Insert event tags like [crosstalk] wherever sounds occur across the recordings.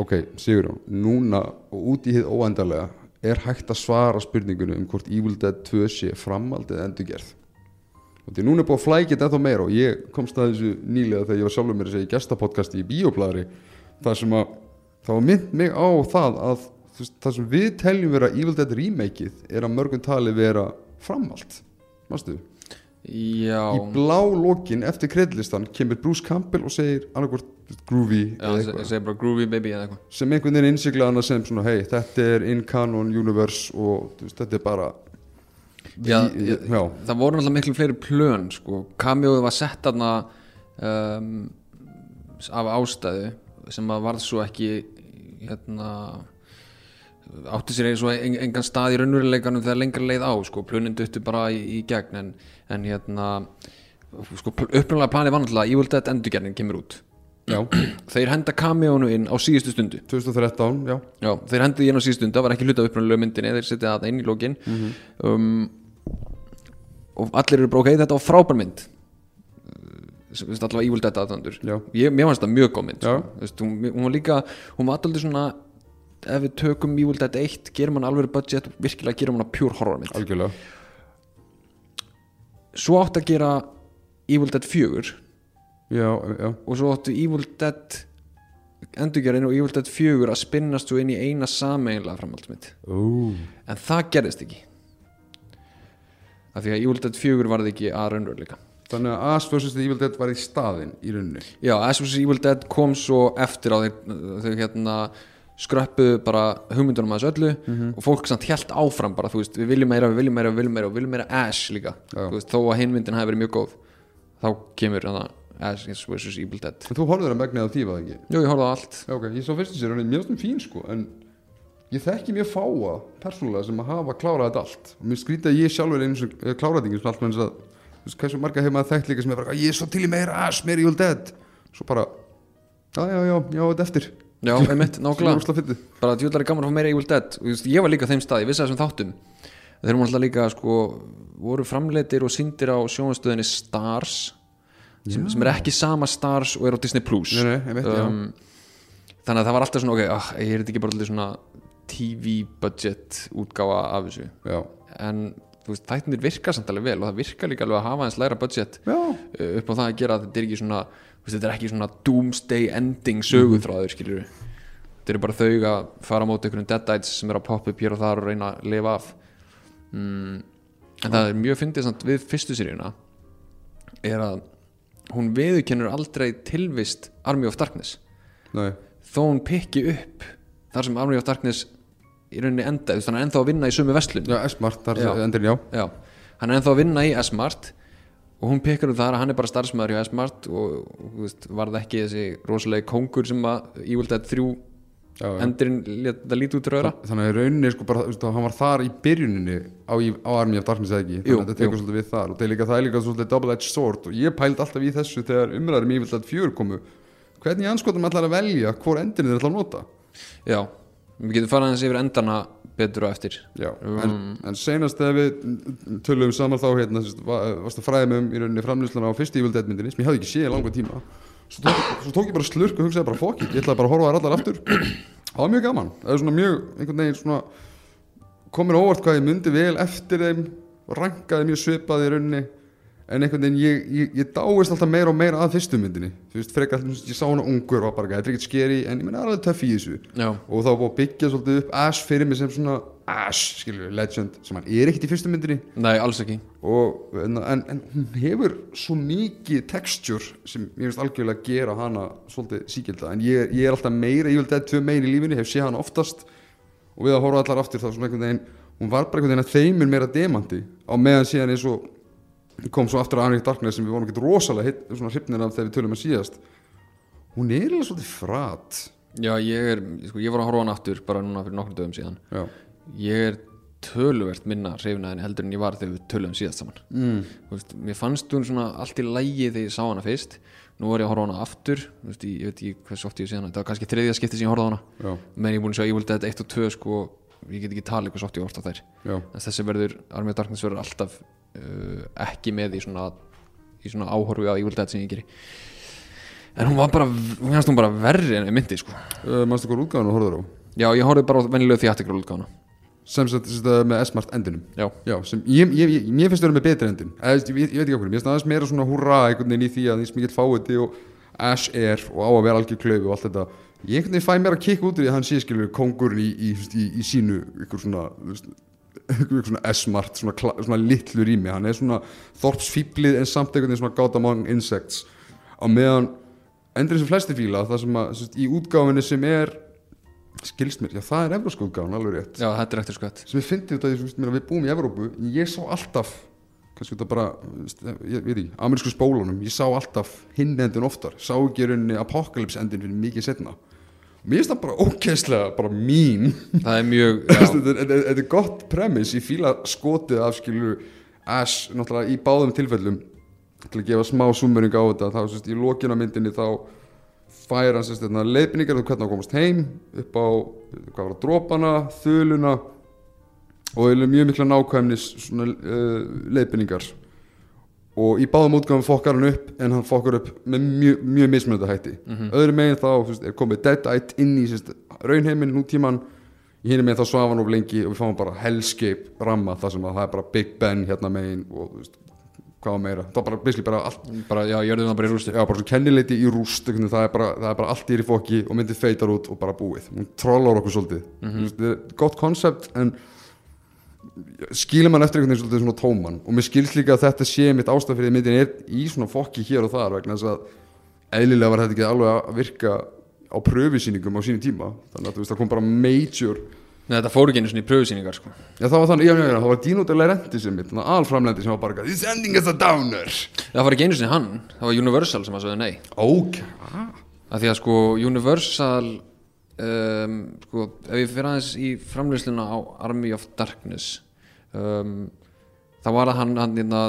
ok, Sigurjón, núna og út í hið óendarlega er hægt að svara spurningunum um hvort Evil Dead 2 sé framaldið endurgerð? Og því núna er búið að flækja þetta ennþá meira og ég komst að þessu nýlega þegar ég var sjálfur mér að segja gestapodcasti í Bíoplæðri þar sem að var mynd mig á það að það sem við teljum vera Evil Dead remakeið er að mörgum tali vera framald mástu, Já, í blá lokin eftir kreddlistan kemur Bruce Campbell og segir annarkvort groovy segi bara groovy baby eða eitthvað sem einhvern veginn innsigla hana sem svona hei, þetta er in canon universe og veist, þetta er bara Já, ég- já, Það voru náttúrulega miklu fleiri plön sko. Camjóðu var sett aðna um, af ástæðu sem að varð svo ekki hérna átti sér eins og en, engan stað í raunveruleikanum þegar lengra leið á sko. plönin duttu bara í, í gegn en, en hérna sko, upprunalega planið var náttúrulega Evil Dead endurgerning kemur út já, þeir henda camjónu inn á síðustu stundu. 2013 já, Já, þeir hendur í inn á síðustu stund, það var ekki hluta upprunalegu myndinni, þeir setja það inn í lókin um, og allir eru bara ok, þetta var frábær mynd. Allavega aðdöndur Já. ég, mér fannst það mjög góð mynd sko. Þú veist, hún, hún var líka, hún var alltaf svona ef við tökum Evil Dead 1 gerum hann alveg budget, virkilega gerum hann að pure horror mynd. Algjörlega. Svo átt að gera Evil Dead 4 já, já, og svo áttu Evil Dead endurgerðin og Evil Dead 4 að spinnast svo inn í eina sameinlega framhaldsmynd Ú. en það gerðist ekki af því að Evil Dead 4 varði ekki að raunveruleika þannig að As vs. Evil Dead var í staðinn í rauninni já, As vs. Evil Dead kom svo eftir þeir, þau hérna skröppuðu bara hugmyndunum að þessu öllu og fólk samt helt áfram bara, þú veist, við viljum meira, við viljum meira, við viljum meira og við viljum meira Ash líka, Já. þú veist, þó að hinmyndin hafi verið mjög góð þá kemur hana Ash vs. Evil Dead. En þú horfður að megnið á því, var það ekki? Jú, ég horfði á allt. Já, ok, ég svo fyrstu sér, hann er mjög stund fín sko en ég þekki mjög fáa persónulega sem að hafa klárað þetta allt. Og mér skrýta að ég sjálfur einu sem klárað þetta allt með þess að, þú veist, hversu marga hefur maður þekkt líka sem er bara, ég er svo til í meira As, meira Evil Dead. Svo bara, já, já, já, já, þetta eftir. Já, [laughs] einmitt, sem er nákvæmlega. bara djúlar er gaman að fá meira Evil Dead. Og veist, ég var líka á þeim stað, ég vissi þessum þáttum. Þeir eru alltaf líka sko, voru framleitir og syndir á sjónastöðinni Stars sem, sem er ekki sama Stars og er á Disney Plus. Nei, nei, einmitt, já. þannig að það var alltaf svona ok, ah, ég er ekki bara alltaf svona TV budget útgáfa af þessu. Já, en þú veist, þættinir virka samt alveg vel og það virka líka alveg að hafa eins læra budget já, uh, upp á það að gera að þetta er ekki svona veist, þetta er ekki svona doomsday ending söguþráður skilur þetta eru bara þau að fara á móti einhverjum deadites sem er að poppa upp hér og þar og reyna að lifa af. Mm, en það er mjög fyndið samt við fyrstu seríuna er að hún viðurkennur aldrei tilvist Army of Darkness nei, þó hún pikki upp þar sem Army of Darkness í rauninni endaði, þannig að hann er ennþá að vinna í sömu vestlun já, S-Mart, þar Já. endurinn, já Já, hann er ennþá að vinna í S-Mart og hún pekar um það að hann er bara starfsmæður hjá S-Mart og, og veist, var það ekki þessi rosalegi kóngur sem að Evil Dead 3 já, já. Endurinn það lítið út röra þannig að rauninni sko bara, veist, hann var þar í byrjuninni á, á Army of Darkness eða ekki? Þannig að þetta tekur svolítið við þar. Og það er líka, það er líka svolítið double-edged sword. Og ég pældi alltaf í þessu þegar umræðum Evil Dead 4 komu. Hvernig anskotum ætlar að velja hvor endurinn þeir ætla að nota? Já, við getum farað hans yfir endana betur og eftir. Já, en, en senast þegar við tölum saman þá hérna, varst að fræða mig um í rauninni framlýsluna á fyrstu Svo tók, svo tók ég bara slurk og hugsaði bara fokk ég ætlaði bara að horfa þær allar aftur. Það var mjög gaman, það er svona mjög einhvern veginn svona komir óvart hvað ég myndi vel eftir þeim rankaði mjög svipað í rauninni en einhvern veginn ég, ég, ég dáist alltaf meira og meira að fyrstu myndinni. Þú veist, frekar, veist, ég sá hana ungur og var bara, þetta er ekkert skeri en ég menna alveg töff í þessu. Já, og þá búið að byggja svolítið upp Ash fyrir mig sem svona Ash, skilur legend sem hann er ekkert í fyrstu myndinni. Nei, alls ekki. Og, en, en, en hún hefur svo mikið texture sem ég finnst algjörlega gera hana svolítið síkilda en ég, ég er alltaf meira, ég vil þetta tvö meira í lífinni hef séð hana oftast. Og við að horfa allar aftur þá svona hún var bara einhvern veginn að þeimur meira demanti á meðan síðan eins og kom svo aftur að Army of Darkness sem við vorum ekkert rosalega hrifnir af þegar við tölum að síðast. Hún er alveg svolítið frat. Já, ég er, sko, ég var að horfa hann aftur bara núna fyrir nokkrum dögum síðan. Já, ég er töluvert minna hrifnaðin heldur en ég var þegar við töluðum síðast saman. Mm. Veist, mér fannst hún svona allt í lægi þegar ég sá hana fyrst. Nú var ég að horfa hana aftur. Veist, ég, ég veit ekki hversu oft ég sé hana. Þetta var kannski þriðja skipti sem ég horfði á hana. Já, menn ég er búin að sjá Evil Dead 1 og 2 sko, ég get ekki talið hversu oft ég horfði á þær. Já, en þessi verður, Army of Darkness verður alltaf uh, ekki með í svona, í svona áhorfi á Evil Dead sem ég geri. En hún var bara, hún fannst hún bara verri en ég myndi sko. uh, Manstu hvað útgáðan og horfður á? Já, ég horfði bara á venjulegu þjáttikra útgána sem sagt með S-Mart endinum. Já, Já, sem ég, ég, ég, mér finnst það með betri endin. Ég, ég, ég veit ekki okkur, mér finnst það aðeins meira svona húrra einhvern veginn í því að því sem ég get fáið og Ash er og á að vera algjör klaufi og allt þetta. Ég einhvern veginn fæ mér að kikka út úr því að hann sé skilur kongurinn í, í, í, í sínu ykkur svona svona S-Mart svona, svona litlu rými. Hann er svona þorpsfíblið en samt einhvern veginn svona got among insects. Á meðan endur sem flesti fíla það sem að veist, í útgáfinni sem er skilst mér, já það er evrósku útgáfin alveg rétt. Já, þetta er eftir skvætt sem ég fyndi þetta, ég, meina, við búum í Evrópu ég sá alltaf kannski þetta bara, ég veit ekki amerísku spólunum, ég sá alltaf hinn endin oftar, sá ekki í rauninni apocalypse endin fyrir mikið setna mér finnst það bara ókæslega bara mín. Það er mjög, [laughs] þetta er- þetta þetta gott premis ég fíla skotið af skilur Ash, náttúrulega í báðum tilfellum til að gefa smá summering á þetta. Þá sérst, í lokinu á myndinni þá fær hann sérst, hérna, leiðbendingar um hvernig hann komast heim upp á hvað var það, dropana, þuluna og mjög mikla nákvæmnis svona, uh, leiðbendingar og í báðum útgáfum fokkar hann upp en hann fokkar upp með mjög, mjög mismunandi hætti. Öðru megin þá veist, er komið Deadite inn í raunheiminn nútíman í hinni megin þá svaf hann of lengi og við fáum bara Hellscape ramma þar sem að það er bara Big Ben hérna megin og veist, hvað meira? Það er bara, basically bara allt. Bara, já, jörðum það bara í rústi. Já, bara svo kennileiti í rúst það er, bara, það er bara allt í fokki og myndið feitar út og bara búið. Hún trollar okkur svolítið. Mm -hmm. er gott koncept en skilur mann eftir einhvern veginn svolítið svona tóman. Og mér skilst líka að þetta sé mitt ástæð fyrir því myndin er í svona fokki hér og þar vegna þess að eðlilega var þetta ekki alveg að virka á pröfisýningum á sínu tíma. Þannig að þú veist það kom bara major Nei, þetta fór ekki einu svona í pröfusýningar sko. já það var þannig, já já já, það var Dino de Laurentiis sem mitt, þannig að alframlendi sem var bara this ending is a downer. Það var ekki einu sinni hann, það var Universal sem að sagði nei. Ok, að því að sko Universal um, sko, ef ég fyrir aðeins í framlýsluna á Army of Darkness um, þá var það hann hann hérna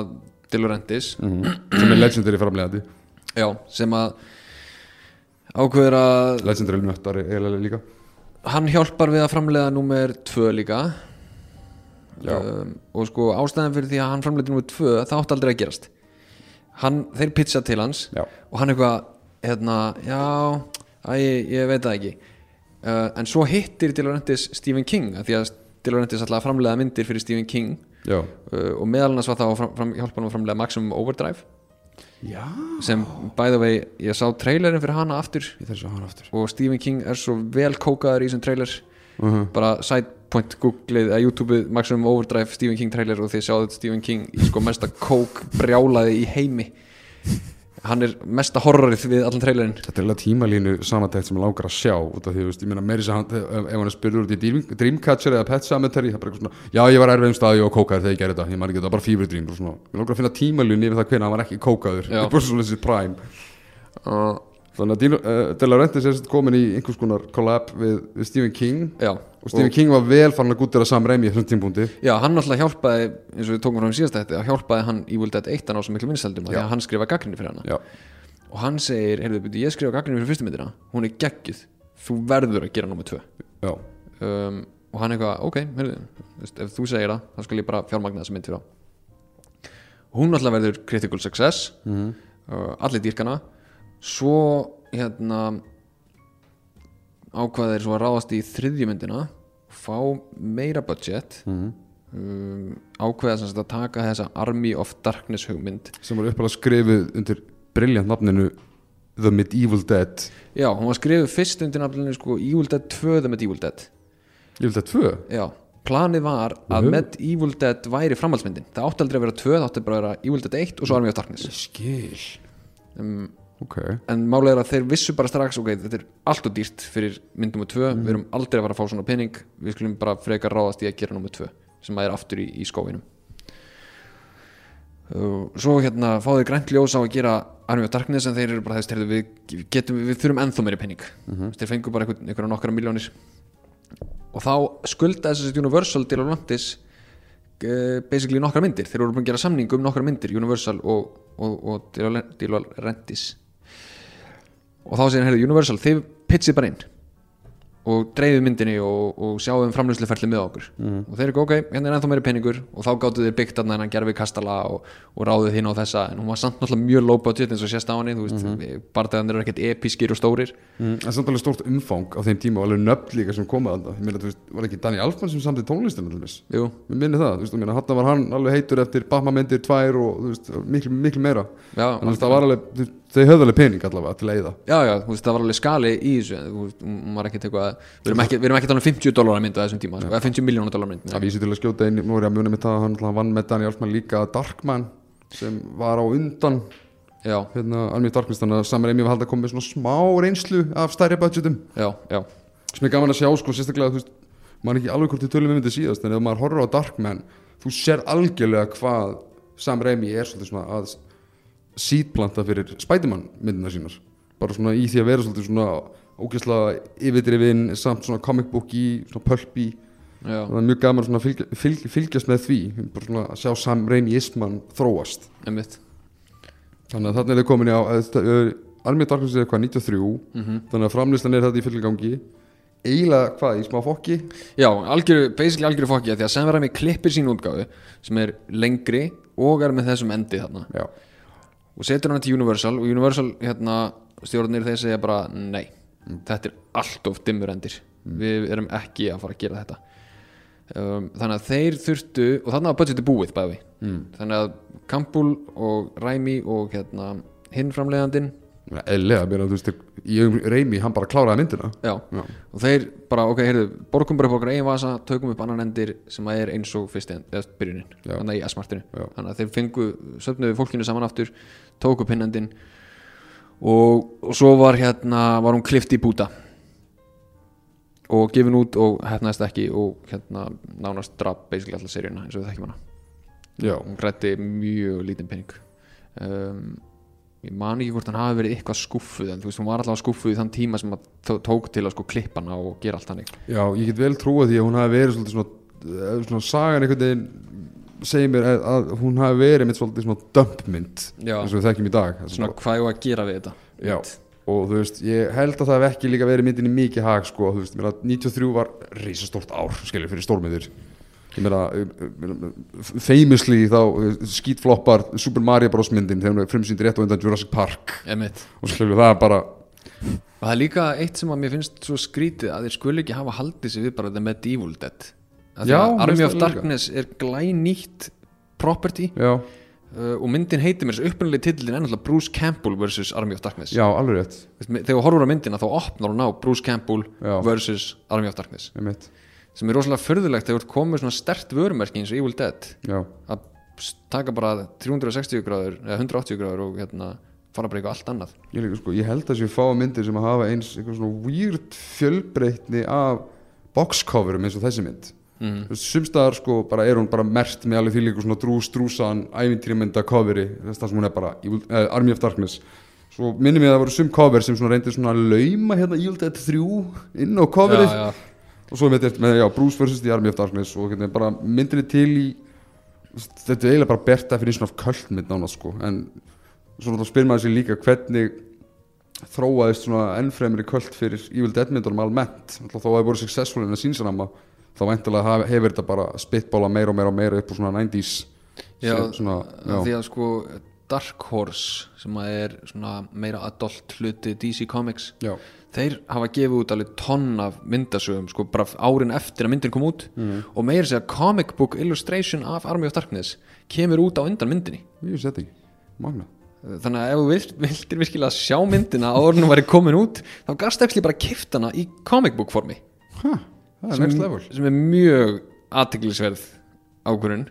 De Laurentiis sem er legendary framlegandi já, sem að ákveður að legendary nöttari eiginlega líka. Hann hjálpar við að framleiða númer 2 líka. Um, og sko ástæðan fyrir því að hann framleiði númer 2 það átti aldrei að gerast. Hann, þeir pizza til hans Já. og hann eitthvað hérna, já, æ, ég veit það ekki. Uh, en svo hittir Dilorentis Stephen King að því að Dilorentis ætlaði að framleiða myndir fyrir Stephen King. Uh, og meðal annars var það að fram, fram, hjálpa hann að framleiða Maximum Overdrive. Já. sem by the way, ég sá trailerin fyrir hana aftur. Hann aftur. Og Stephen King er svo vel kókaður í þessum trailer. Uh bara sidepoint googlið að YouTube Maximum Overdrive Stephen King trailer og þið sjáðu Stephen King í sko mesta kók brjálaði í heimi hann er mesta horrorið við allan trailerin Þetta er alveg tímalínu samantækt sem ég langar að sjá út af því, veist, ég meina meiri sem hann ef hann er spurður út í Dream, Dreamcatcher eða Pet Cemetery, það er bara eitthvað svona já, ég var erfiðum staði og kókaður þegar ég gerði þetta. Ég man ekki, þetta var bara Fever Dream og svona, ég langar að finna tímalínu yfir það hvernig hann var ekki kókaður. Það er bara svona þessi prime. Og þannig að uh, De Laurentiis er sem sagt komin í einhvers konar collab við, við Stephen King. Já, og Stephen King var vel farin að gútira Sam Raimi í þessum tímpúndi já, hann náttúrulega hjálpaði eins og við tókum frá um síðast þetta hjálpaði hann Evil Dead 1 að ná svo miklu Já. að hann skrifa gaggrinni fyrir hana. Já, og hann segir, heyrðu, byrju, ég skrifa gaggrinni fyrir fyrstu myndina hún er geggjuð, þú verður að gera nummer 2 já, um, og hann eitthvað, ok, heyrðu ef þú segir það, þá skal ég bara fjármagna þessa mynd fyrir á hún náttúrulega verður critical success. Mhm. uh, allir dýrkana svo hérna ákvaðir svo að ráðast í þriðju myndina fá meira budget Mhm. um, ákveða sem sagt að taka þessa Army of Darkness hugmynd. Sem var uppalega skrifið undir briljant nafninu The Medieval Dead. Já, hún var skrifuð fyrst undir nafninu sko Evil Dead 2 The Medieval Dead. Ég vil þetta tvö? Já, planið var að Mhm. Med Evil Dead væri framhaldsmyndin. Það átti aldrei að vera tvö, það átti bara að vera Evil Dead 1 og svo Army of Darkness. Skil. Um, ok, en málið er að þeir vissu bara strax ok, þetta er allt og dýrt fyrir mynd nummer 2 Mhm. við erum aldrei að fara að fá svona pening. Við skulum bara frekar ráðast í að gera nummer 2 sem að er aftur í, í skóinum svo hérna fá þeir grænt ljós á að gera Army of Darkness en þeir eru bara þess við, getum, við þurfum ennþá meiri pening. Mhm. þeir fengu bara einhverja nokkra miljónir og þá skulda þess að Universal til Atlantis basically nokkra myndir. Þeir voru búin að gera samning um nokkra myndir Universal og, og, og Dilorentis og þá segir hann, heyrðu, Universal, þið pitchið bara inn og dreifið myndinni og, og sjáum framlýsluferli með okkur. Og þeir eru ok, hérna er ennþá meiri peningur. Og þá gáttu þeir byggt þarna hennan gerfi kastala og, og ráðið hinn á þessa. En hún var samt náttúrulega mjög low budget eins og sést á henni þú veist, mm barðaðan eru ekkert episkir og stórir. Mm. en samt alveg stórt umfang á þeim tíma og alveg nöfn líka sem komið að það ég meina, þú veist, var ekki Dani Alfman sem samtið tónlistina til þess Jú, Mér minni það, þú veist, ég meina, hann var hann alveg heitur eftir Batman-myndir tvær og að alveg, þau höfðu alveg pening allavega til að eyða. Já, já, þú veist, það var alveg skali í þessu þú veist, hún var ekkert eitthvað við erum erum ekki talað um 50 dólar mynd á þessum tíma eða 50 miljónar dólar mynd Það vísi til að skjóta inn, nú er ég að muna með það að hann vann með Dani Alfman líka Darkman sem var á undan. Já, hérna, of Darkness, þannig að Sam Raimi var haldið að koma með svona smá reynslu af stærri budgetum. Já, já, sem er gaman að sjá, sko, sérstaklega, þú veist maður Sam Raimi sítplanta fyrir Spiderman myndina sínar. Bara svona í því að vera svolítið svona ógeðslega yfirdrifin samt svona comic book í, svona pulpy. Já, það er mjög gaman svona að fylgja, fylgja, fylgjast með því bara svona að sjá Sam Raimi isman þróast. Einmitt. Þannig að þarna er þið komin í á of Darkness er hvað 93 Mhm. þannig að framlistan er þetta í fullgangi eiginlega hvað í smá fokki? Já, algjöru, basically algjöru fokki því að verða með klippir sín útgáfu sem er lengri og er með þessum endi þarna. Já, og setur hana til Universal og Universal hérna, stjórnir þeir segja bara nei, þetta er allt of dimmur endir. Við erum ekki að fara að gera þetta. Um, þannig að þeir þurftu og þannig að budgeti búið bæði mm. þannig að Campbell og Raimi og hérna, hinn framleiðandinn eðlega, mér að þú veist í augum Reimi, hann bara kláraði myndina. Já, já, og þeir bara, ok, heyrðu, borgum bara upp okkar eigin vasa, tökum upp annan endir sem að er eins og fyrst end, eða byrjunin þannig í S-martinu, þannig að þeir fengu söfnuðu fólkinu saman aftur, tóku upp hinn endin og, og svo var hérna, var hún klift í búta. Og gefin út og hefnaðist ekki og hérna nánast drap basically alltaf seríuna eins og við þekkjum hana. Já, hún grætti mjög lítinn pening. Um, ég man ekki hvort hann hafi verið eitthvað skúffuð en þú veist, hún var alltaf skúffuð í þann tíma sem þó- tók til að sko klippa hana og gera allt hannig já, ég get vel trúa því að hún hafi verið svolítið svona, eh, svona sagan einhvern veginn segir mér að, að hún hafi verið með svolítið svona dumpmynd Já. eins og við þekkjum í dag. Er svona hvað ég að gera við þetta? Já, og þú veist, ég held að það hef ekki líka verið myndinni mikið hag, sko, þú veist, mér að 93 var risastórt ár, skilur, fyrir stórmyndir meina, eh, famously þá eh, skítfloppar Super Mario Bros myndin þegar hún er frumsýndir rétt á undan Jurassic Park Emitt. og skilur, það er bara og það er líka eitt sem að mér finnst svo skrítið að þeir skuli ekki hafa haldið sig við bara The Medieval Dead Af því Já, Army of það líka. Darkness er glænýtt property já, og myndin heitir mér þessu upprunalegi titillin er náttúrulega Bruce Campbell vs. Army of Darkness já, alveg rétt þegar þú horfur á myndina þá opnar hún á Bruce Campbell vs. Army of Darkness ég mitt, sem er rosalega förðulegt þegar þú ert komið svona stert vörumerki eins og Evil Dead. Já, að taka bara 360 gráður eða 180 gráður og hérna fara bara eitthvað allt annað. Ég líka, sko, ég held að séu fá myndir sem að hafa eins eitthvað svona weird fjölbreytni af boxcoverum eins og þessi mynd. Mm. Veist, sumstaðar sko bara er hún bara mert með alveg því líka svona drús drúsan ævintýrmynda coveri þess að hún er bara Evil, eh, Army of Darkness. Svo minnum ég að það voru sum cover sem svona reyndi svona að lauma hérna Evil Dead 3 inn á coverið. Og svo með með já, Bruce vs. The Army of Darkness og hérna, bara myndinni til í þetta er eiginlega bara bert definition of kultmynd nána sko en svo náttúrulega spyr maður sér líka hvernig þróaðist svona ennfremri kult fyrir Evil Dead myndunum almennt þó að það hefur voru successful en að sínsanama þá væntalega haf- hefur þetta bara spitbóla meira og meira og meira upp á svona 90s Já, svona, já, því að sko Dark Horse sem er meira adult hluti DC Comics já, þeir hafa gefið út alveg tonn af myndasögum sko bara árin eftir að myndin kom út. Og meira segja comic book illustration af Army of Darkness kemur út á undan myndinni. Þetta ekki magna. Þannig að ef þú vilt, viltir virkilega sjá myndina en hún væri komin út þá gafst ekki bara kift hana í comic book formi. Er sem, next level. sem er mjög aðteglisverð ákvörun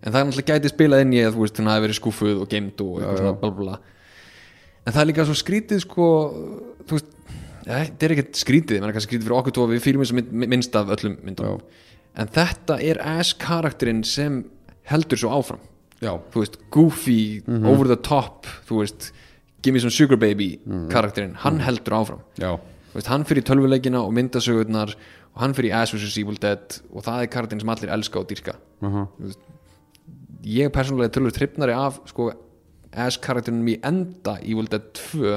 en það er náttúrulega gæti spilað inn í að þú veist hún hafi verið skúfuð og geimd og eitthvað Já, svona bla bla bla. En það er líka svo skrítið sko þú veist, þetta er ekkert skrítið menn kannski skrítið fyrir okkur tó að við fyrir mynd, minnst af öllum myndum. En þetta er ass karakterinn sem heldur svo áfram. Já, þú veist, goofy, over the top þú veist, give me some sugar baby karakterinn, hann heldur áfram. Já, Þú veist, hann fyrir tölvuleikina og myndasögurnar og hann fyrir Ash vs. Evil Dead og það er karakterin sem allir elska og dýrka. Uh ég persónulega er tölvur trippnari af sko, Ash karakterinum í enda Evil Dead 2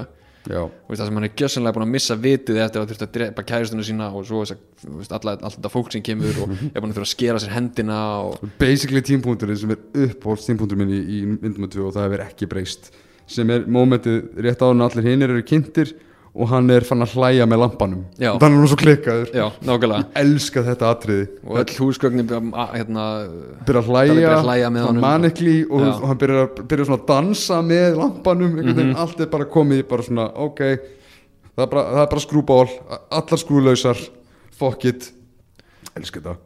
já, Þú veist, það sem hann er gjössanlega búin að missa vitið eftir að þurft að drepa kæristuna sína og svo þess að, þú veist, alla, allt þetta fólk sem kemur og [laughs] er búin að þurfa að skera sér hendina og basically tímpunkturinn sem er uppáhalds tímpunktur minn í, í myndum og það hefur ekki breyst. Sem er mómentið rétt áður en allir hinnir eru kynntir og hann er fann að hlæja með lampanum. Já. þannig er hann svo klikkaður já, nákvæmlega. Ég elska þetta atriði. Og öll húsgögnin hérna, byrja að Það er hlæja, byrjað að hlæja með honum. manikli og Já. hann byrjar, að- byrjar svona að dansa með lampanum einhvern veginn, allt er bara komið í bara svona ok, það er bara, það er bara skrúból allar skrúlausar fuck it, elska þetta.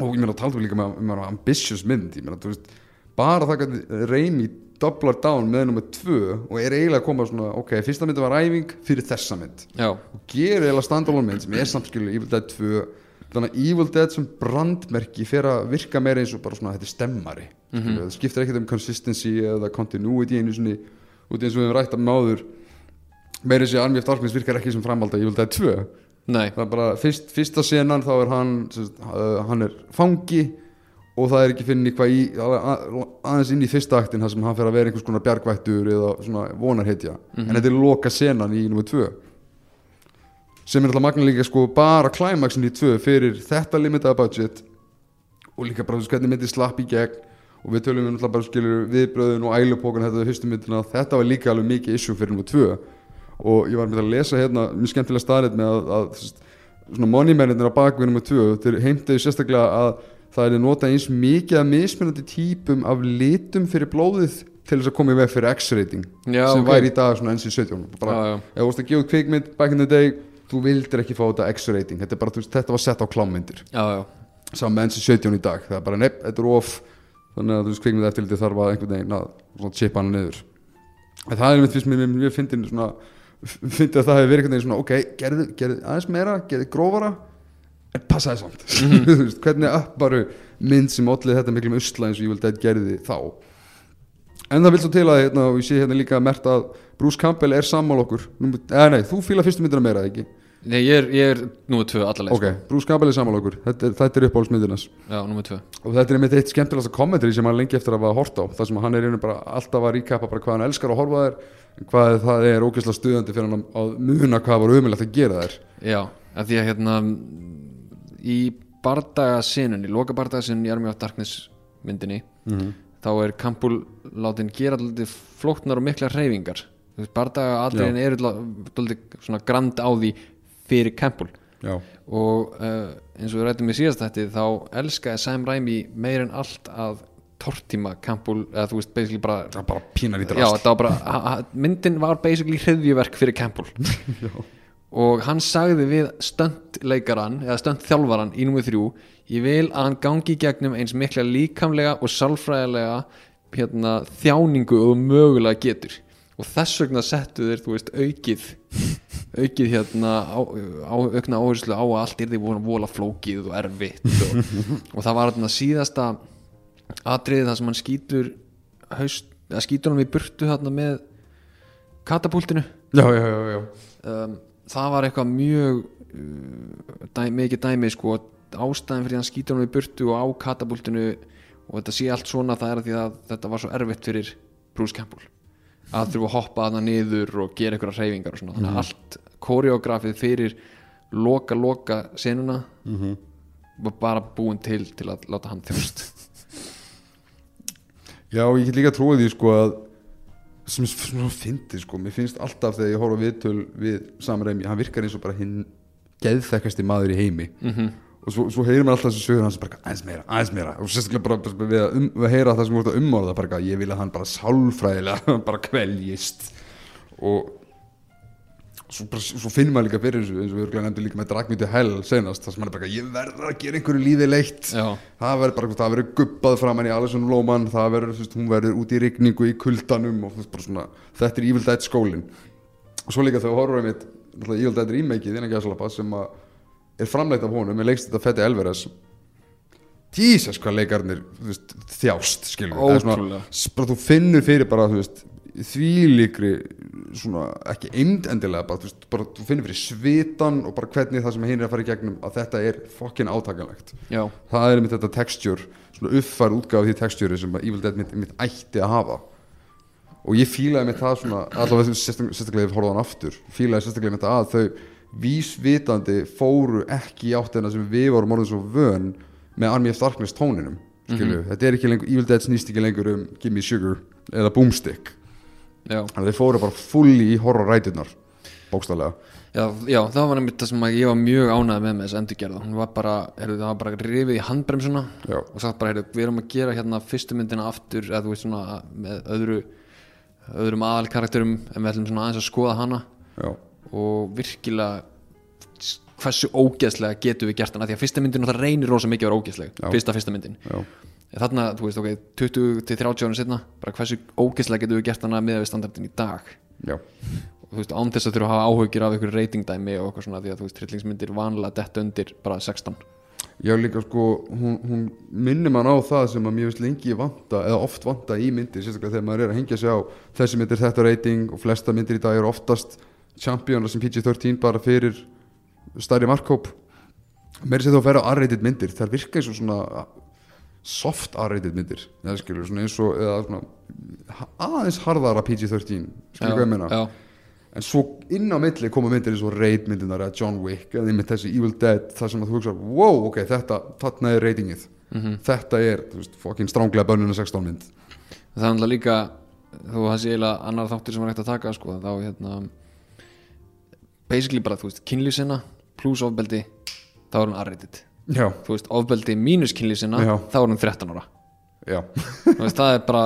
Og ég meina að tala líka með, með ambitious mynd, ég meina þú veist bara það að reymi doblar down með nummer tvö og er eiginlega að koma svona, ok, fyrsta myndi var æfing fyrir þessa mynd. Já, og gerir eiginlega standalone mynd sem er samt skilur Evil Dead 2 þannig að Evil Dead sem brandmerki fer að virka meira eins og bara svona þetta er stemmari mm það skiptir ekkert um consistency eða continuity einu sinni. Út eins og við hefum rætt að máður meira og Army of Darkness virkar ekki sem framhald að Evil Dead 2 nei, það er bara fyrst, fyrsta senan þá er hann uh, hann er fangi og það er ekki finn í hvað í að, að, aðeins inn í fyrsta aktin þar sem hann fer að vera einhvers konar bjargvættur eða svona vonarhetja. En þetta er loka senan í nummer tvö. Sem er alltaf magna líka sko bara klæmaksin í tvö fyrir þetta limitaða budget. Og líka bara þú veist hvernig myndi slapp í gegn. Og við tölum við alltaf bara skilur viðbröðun og ælupókan þetta við fyrstu myndina. Þetta var líka alveg mikið issue fyrir nummer tvö. Og ég var með að lesa hérna mjög skemmtilega staðrætt með að, að svona moneymennir á bakvið nummer tvö þeir heimtaði sérstaklega að það er nota eins mikið að mismunandi típum af litum fyrir blóðið til þess að koma í veg fyrir X-rating sem ok. væri í dag svona NC-17 bara, Já, já. ef þú varst að gefa kvikmynd back in the day þú vildir ekki fá þetta X-rating. Þetta, bara, veist, þetta var sett á klámyndir. Saman með NC-17 í dag. Það er bara nepp, þetta er of. Þannig að þú veist kvikmynd eftir lítið þarf að einhvern veginn að chipa hana niður. En það er mitt fyrst mér mjög fyndin fyndið að það hefur verið ok, gerðu, aðeins meira, gerðu grófara passaði samt. [laughs] Þú veist, hvernig upparu mynd sem ollið þetta miklum usla eins og ég vildi að gerði þá. En það vil svo til að hérna, og ég sé hérna líka mert að Bruce Campbell er sammál okkur. Eða nei, þú fíla fyrstu myndina meira ekki? Nei, ég er, ég er númer tvö allarleið ok, Bruce Campbell er sammál okkur. Þetta þetta er uppáhaldsmyndinas sko. Já, númer tvö. Og þetta er einmitt eitt skemmtilegasta kommentari sem hann lengi eftir að hafa hort á. Það sem hann er einu bara alltaf að ríkapa hvað hann elskar að horfa þær hvað það er ógeðslega stuðandi fyrir hann að muna hvað var umilegt að gera þær. Já, af því að hérna í bardagasinun í loka bardagasinun í Army of Darkness myndinni þá er Campbell látin gera alltaf flóknar og mikla reyfingar bardaga atriðin eru alltaf svona grand á því fyrir Campbell. Já, og uh, eins og við rættum í síðast þetta þá elskaði Sam Raimi meir en allt að tortíma Campbell eða þú veist basically bara það var bara, ha- myndin var basically hreðjuverk fyrir Campbell [laughs] og hann sagði við stöndleikaran eða stöndþjálfaran í númið þrjú ég vil að hann gangi í gegnum eins mikla líkamlega og sálfræðilega hérna, þjáningu og mögulega getur og þess vegna settu þeir þú veist aukið [laughs] aukið hérna á, á, aukna áherslu á að allt er því vola flókið og erfitt og, [laughs] og það var þarna síðasta atriðið þar sem hann skýtur haust, skýtur hann við burtu þarna með katapultinu já, já, já, já. um, það var eitthvað mjög uh, dæ, mikið dæmi sko ástæðin fyrir hann skýtur hann við burtu og á katapultinu og þetta sé allt svona það er að því að þetta var svo erfitt fyrir Bruce Campbell. Að þurfa að hoppa þarna niður og gera einhverja hreyfingar og svona. Þannig að allt koreografið fyrir loka loka senuna var bara búin til til að láta hann þjóst já, ég get líka trúið því sko að sem er svona fyndið sko. Mér finnst alltaf þegar ég horf á viðtöl við Sam Raimi, hann virkar eins og bara hinn geðþekkasti maður í heimi. Mm og svo, svo heyrir maður alltaf þessu sögur hans bara aðeins meira, aðeins meira. Og sérstaklega bara, bara við, að um, við að heyra það sem voru að umorða bara, ég vil að hann bara sálfræðilega [laughs] bara kveljist. Og svo, bara, svo finnir maður líka fyrir þessu eins og við erum nefndið líka með Dragmýti Hell senast þar sem maður er bara, ég verður að gera einhverju lífi leitt. Já, það verður bara, það verður gubbað framan í Alison Lóman, það verður, þú veist, hún verður út í rigningu í kuldanum og bara svona þetta er Evil Dead skólin og svo líka þegar horfum við Evil Dead remakeið innan gæðsalapa sem er framleitt af honum með leikst þetta Fetty Alvarez. Jesus hvað leikarnir þjást skilur. Eða svona, bara þú finnur fyrir bara þú veist því líkri svona ekki eimd endilega bara þú, bara þú finnur fyrir svitan og bara hvernig það sem hinn er að fara í gegnum að þetta er fokkin átakanlegt. Já, það er mitt þetta texture svona uppfærð útgáð því texture sem Evil Dead mitt, mitt ætti að hafa. Og ég fílaði með það svona allavega sérstak- sérstaklega ef hann aftur fílaði sérstaklega það að þau vísvitandi fóru ekki í áttina sem við vorum orðið svo vön með Army of Darkness tóninum skilju, þetta er ekki lengur, Evil Dead snýst ekki lengur um Gimme Sugar eða Boomstick þannig að þeir fóru bara fulli í horror rætunar bókstaflega. Já, já, það var nefnitt það sem ég var mjög ánægð með með þessu endurgerða hún var bara, heyrðu, það var bara rifið í handbremsuna Já. og sagt bara, heyrðu, við erum að gera hérna fyrstu myndina aftur, eða þú veist svona með öðru, öðrum aðalkarakterum en við ætlum svona aðeins að skoða hana. Já, og virkilega hversu ógeðslega getum við gert hana því að fyrsta myndin það reynir rosa mikið að vera ógeðsleg Já. fyrsta fyrsta myndin. Já, þarna, þú veist, ok, 20-30 ára setna bara hversu ógeðslega getum við gert hana með við standardin í dag? Já, og þú veist, án þess að þurfa að hafa áhugir af ykkur reytingdæmi og eitthvað svona því að þú veist, hryllingsmyndir vanlega detta undir bara 16 Já líka sko, hún, hún minnir mann á það sem að mér finnst lengi vanta eða oft vanta í myndir, sérstaklega þegar maður er að hengja sig á þessi myndir þetta rating og flesta myndir í dag eru oftast championar sem PG-13 bara fyrir stærri markkóp meiri sér þá að vera á R-rated myndir þær virka eins og svona soft R-rated myndir. Eða skilur, svona eins og eða svona aðeins harðara PG-13 skilur hvað ég meina? já, en svo inn á milli koma myndir eins og Raid myndirnar eða John Wick eða einmitt þessi Evil Dead þar sem að þú hugsa wow, ok, þetta, þarna er ratingið. Þetta er, veist, fokkin stránglega bönnuna 16 mynd. Það er náttúrulega líka þú það sé eiginlega annar þáttur sem er hægt að taka sko, þá hérna basically bara, þú veist, kynlýsina pluss ofbeldi, þá er hún arreitit já, þú veist, ofbeldi mínus kynlýsina Já. þá er hún 13 ára. Veist, það er bara,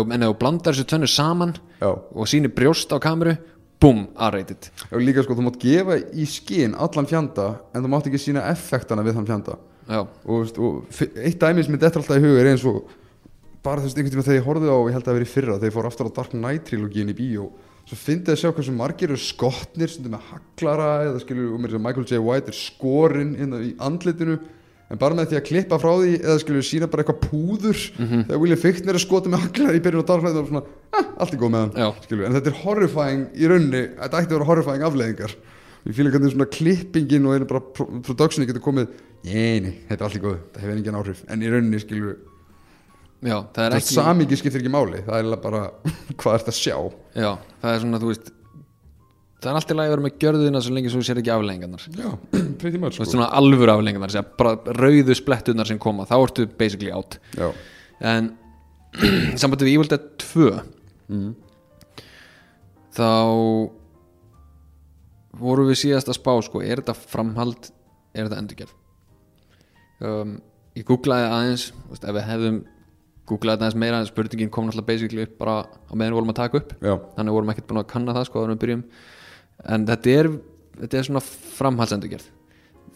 en ef þú blandar þessu tvennu saman já. og sýnir brjóst á kameru búm, arreitit og líka sko, þú mátt gefa í skinn allan fjanda en þú mátt ekki sína effektana við þann fjanda. Já, og, veist, og eitt dæmi sem er þetta alltaf í hug er eins og bara þú veist, einhvern tíma þegar ég horfði á ég held að það veri fyrra, þegar ég fór aftur á Dark Knight trilogíin í bíó svo fyndi að sjá hversu margir eru skotnir sem með haglara eða skilur um Michael J. White er skorinn inn í andlitinu en bara með því að klippa frá því eða skilur sína bara eitthvað púður þegar William Fichtner er skotið með haglara í byrjun Dark Knight og svona, eh, allt er góð með hann skilur, en þetta er horrifying í rauninni þetta ætti að vera horrifying afleðingar ég fýla hvernig svona klippingin og einu bara pro- productioni getur komið Nei, nei, þetta er allt í góð, það hefur engin áhrif En í rauninni skilur já, það er ekki samingi skiptir ekki máli Það er bara [laughs] hvað er þetta að sjá. Já, það er svona, þú veist það er alltaf lægi að vera með gjörðina svo lengi svo sér ekki afleggingarnar [clears throat] sko. svona alvöru afleggingarnar bara rauðu splettunar sem koma, þá ertu basically out. Já, en [clears throat] sambandi við Evil Dead 2 mm. þá vorum við síðast að spá sko, er þetta framhald er þetta endurgerð? Um, ég googlaði aðeins veist, ef við hefðum googlaði aðeins meira en spurningin kom náttúrulega basically upp bara á meðan við vorum að taka upp. Já, þannig vorum ekkert búin að kanna það sko en við þetta er, þetta er svona framhaldsendurgerð.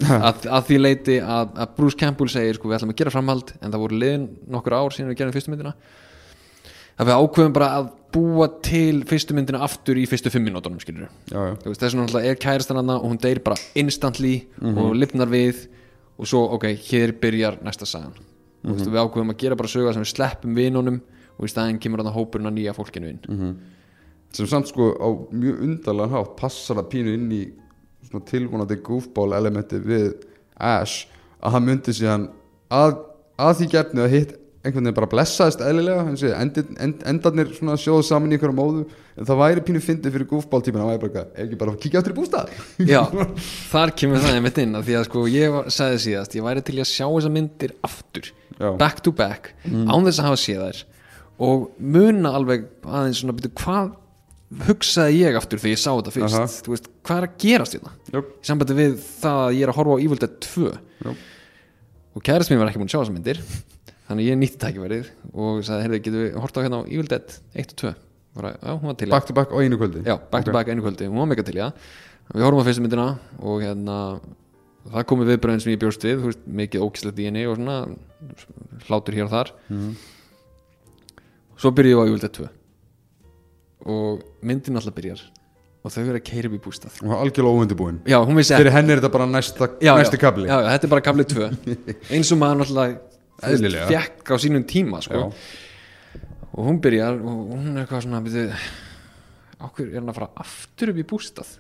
Að, að því leiti að, að Bruce Campbell segir sko við ætlum að gera framhald en það voru liðin nokkur ár síðan við gerum fyrstu myndina. Að við ákveðum bara að búa til fyrstu myndina aftur í fyrstu fimm minútonum skilur veist þess vegna er kærastan hana og hún deyr bara instantly og lifnar við og svo ok, hér byrjar næsta sagan mm veist, við ákveðum að gera bara söga sem við sleppum vinunum og í staðinn kemur þarna hópurinn að nýja fólkinu inn. Sem samt sko á mjög undarlega hátt passar það pínu inn í tilvonandi goofball elementi við Ash að hann myndi síðan að, að því gefnu að hitt einhvern veginn bara blessaðist eðlilega sé, endin, end, endarnir sjóðu saman í einhverja móðu en það væri pínu fyndið fyrir goofball tíma það væri bara, ekki bara að kíkja áttur í bústað? Já, [laughs] þar kemur það einmitt inn því að sko ég sagði síðast ég væri til að sjá þessar myndir aftur Já. back to back, án þess að hafa séð þær. Og muna alveg aðeins svona, byrju, hvað hugsaði ég aftur þegar ég sá þetta fyrst? Veist, hvað er að gerast þetta Jöp. í sambandi við það að ég er að horfa á Evil Dead 2 Já. og kærast mér var ekki búin að sjá þessar myndir þannig ég nýtti tækifærið og sagði, heyrðu, getum við horta á hérna á Evil Dead 1 og 2 bara, já, hún var til back to back á einu kvöldi? Já, back to Ok. back einu kvöldi, hún var mega til það. Við horfum á fyrstu myndina og hérna það komið viðbröðin sem ég bjóst við veist, mikið ókislegt í henni og svona hlátur hér og þar. Mhm. Svo byrjuði ég á Evil Dead 2 og myndin alltaf byrjar og þau eru að keira upp í bústað. Og algjörlega óundibúin Já, fyrir henni er þetta bara næsta, já, næsti já, kabli já, já, þetta er bara kabli 2 [laughs] eins og maður náttúrulega fekk á sínum tíma sko. Og hún byrjar og hún er eitthvað svona byrju, okkur er hann að fara aftur upp í bústað?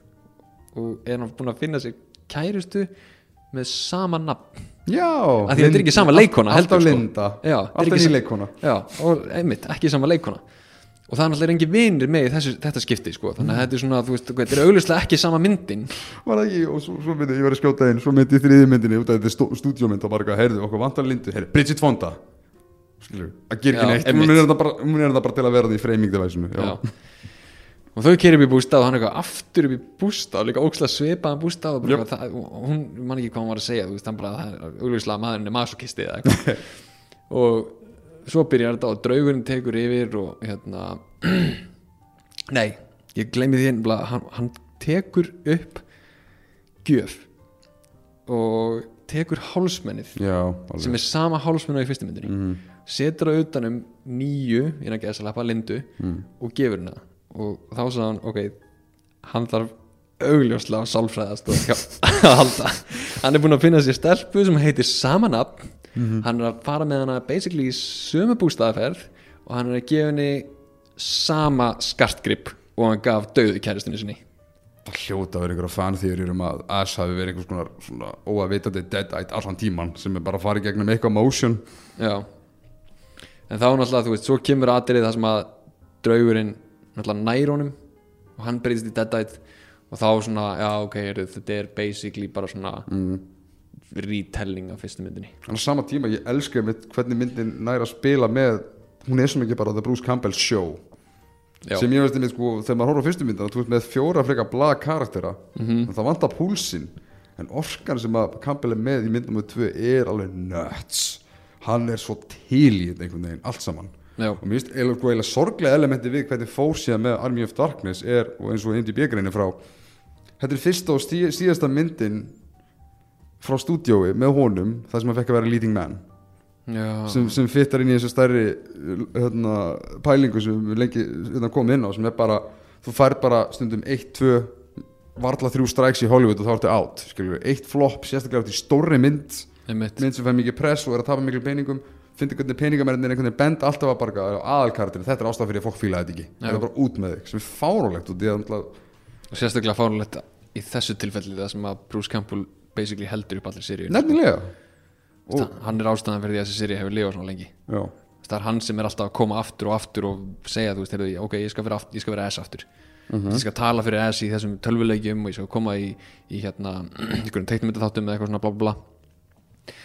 Og er hann búin að finna sig kærustu með sama nafn? Já, þetta er ekki sama leikkona, Alltaf sko. Linda. Alltaf ný leikkona. Já, og einmitt, ekki sama leikona og það er náttúrulega engin vinir með í þessu, þetta skipti sko. þannig að þetta er svona, þú veist, þetta er auglustlega ekki sama myndin. Var ekki, og svo, svo myndi ég var að skjóta inn svo myndi í þriði myndinni út af þetta stú- stúdíómynd og bara eitthvað, heyrðu, okkur vantar lindu heyrðu, Bridget Fonda. Skilur, að gera ekki neitt hún er bara, hún er þetta bara til að vera því freymingdevæsinu Já. og þau keyrir upp í bústað og hann eitthvað aftur upp í bústað líka ókslega svipaðan bústað og, bara, það, hún man ekki hvað hann var að segja þú veist, hann bara, er auglustlega maðurinn er masokisti eða eitthvað. [laughs] Og svo byrjar þetta og draugurinn tekur yfir og hérna [clears throat] nei, ég gleymi því einnig hann, hann tekur upp gjöf og tekur hálsmennið já, sem er sama hálsmenn og í fyrstu myndinni Mhm. setur það utan um nýju innan geðsalappa lindu Mm. og gefur henni það og þá sagði hann ok, hann þarf augljóslega sálfræðast og [laughs] að halda hann er búinn að finna sér stelpu sem heitir sama nafn hann er að fara með hana basically í sömu bústaðaferð og hann er að gefa henni sama skartgrip og hann gaf döðu kæristinu sinni. Það hljóta að vera einhverja fanþýður um að Ash hafi verið einhvers konar svona óavitandi deadite allan tíman sem er bara að fara í gegnum eitthvað motion. Já. En þá náttúrulega, þú veist, svo kemur aðrið það sem að draugurinn náttúrulega nær honum og hann breytist í Deadite og þá svona, já ok, þetta er basically bara svona mm. Retelling af fyrstu myndinni. En á sama tíma ég elska mitt hvernig myndin næra að spila með hún er sem ekki bara The Bruce Campbell Show. Já, sem ég veist einmitt sko þegar maður horfður á fyrstu myndina þú veist með fjóra freka blaga karaktera Mhm. en það vantar púlsinn. En orkan sem að Campbell er með í myndum með tvö er alveg nuts. Hann er svo til í þetta einhvern veginn allt saman. Já, og mér finnst eiginlega sko, sorglega elementi við hvernig fór síðan með Army of Darkness er og eins og bjögrinni frá þetta er fyrsta og síðasta myndin frá stúdiói með honum það sem að fekk að vera leading man. Sem, sem fittar inn í þessu stærri hérna, pælingu sem við lengi hérna, komum inn á sem er bara þú fær bara stundum 1, 2 varla þrjú stræks í Hollywood og þá ertu átt eitt flop, sérstaklega í stórri mynd einmitt, mynd sem fær mikið press og er að tapa miklu peningum. Fyndi hvernig peningamærnir einhvern veginn bend alltaf að barga aðalkartir, þetta er ástæð fyrir að fólk fíla þetta ekki. Það er bara út með þig, sem er fárólegt og og sérstaklega fárulegt í þessu tilfelli það sem að Bruce Campbell basically heldur upp allir seríu nefnilega. Og, hann er ástæðan fyrir því að þessi seríu hefur lifað svona lengi. Já, það er hann sem er alltaf að koma aftur og aftur og segja, þú veist, heyrðu, ok, ég skal vera, aft, ég skal vera S aftur. Ég skal tala fyrir S í þessum tölvuleikjum og ég skal koma í, í hérna [clears throat] einhverjum teiknumyndaþáttum eða eitthvað svona bla bla bla.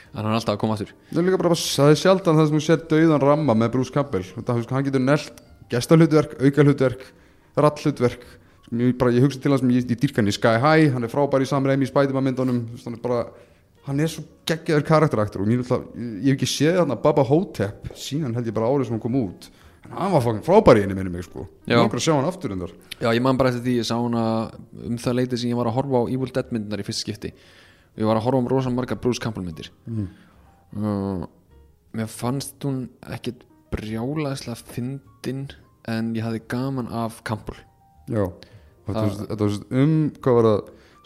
En hann er alltaf að koma aftur. Það er líka bara það er sjaldan það sem þú sér dauðan ramma með Bruce Campbell. Hann getur nelt gestahlutverk, aukahlutverk rallhlutverk. sem ég, bara, ég hugsa til hans ég, ég dýrka hann í Sky High hann er frábær í samræmi í Spiderman myndunum þú veist, hann er bara hann er svo geggjaður karakteraktur og ég, hef ekki séð þarna Baba Hotep síðan held ég bara árið sem hann kom út. En hann var fokkin frábær í henni minni mig sko. Ég langar að sjá hann aftur endar Já, ég man bara eftir því, ég sá hana um það leiti sem ég var að horfa á Evil Dead myndinar í fyrst skipti. Og ég var að horfa um rosa margar Bruce Campbell myndir. Uh, Mér fannst hún ekkit brjálaðislega fyndin en ég hafði gaman af Campbell. Já þetta var, var um hvað var það